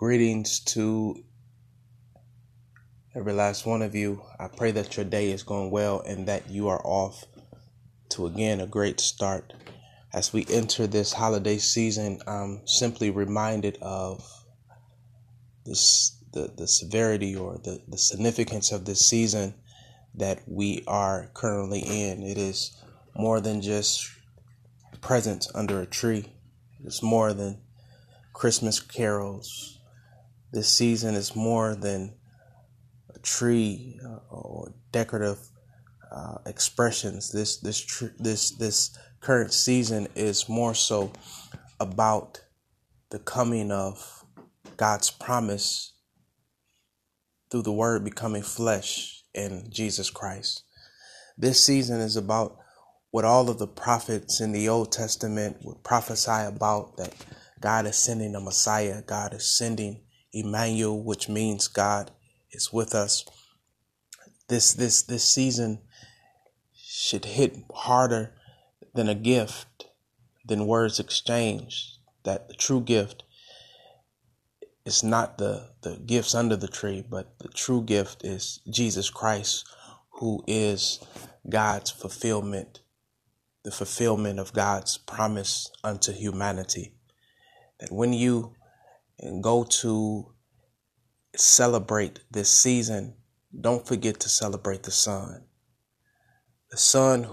Greetings to every last one of you. I pray that your day is going well and that you are off to again a great start. As we enter this holiday season, I'm simply reminded of this the, the severity or the, the significance of this season that we are currently in. It is more than just presents under a tree. It's more than Christmas carols. This season is more than a tree uh, or decorative uh, expressions. This this tr- this this current season is more so about the coming of God's promise through the Word becoming flesh in Jesus Christ. This season is about what all of the prophets in the Old Testament would prophesy about that God is sending a Messiah, God is sending Emmanuel, which means God is with us. This this this season should hit harder than a gift, than words exchanged. That the true gift is not the, the gifts under the tree, but the true gift is Jesus Christ, who is God's fulfillment, the fulfillment of God's promise unto humanity. That when you go to celebrate this season, don't forget to celebrate the Son. The Son who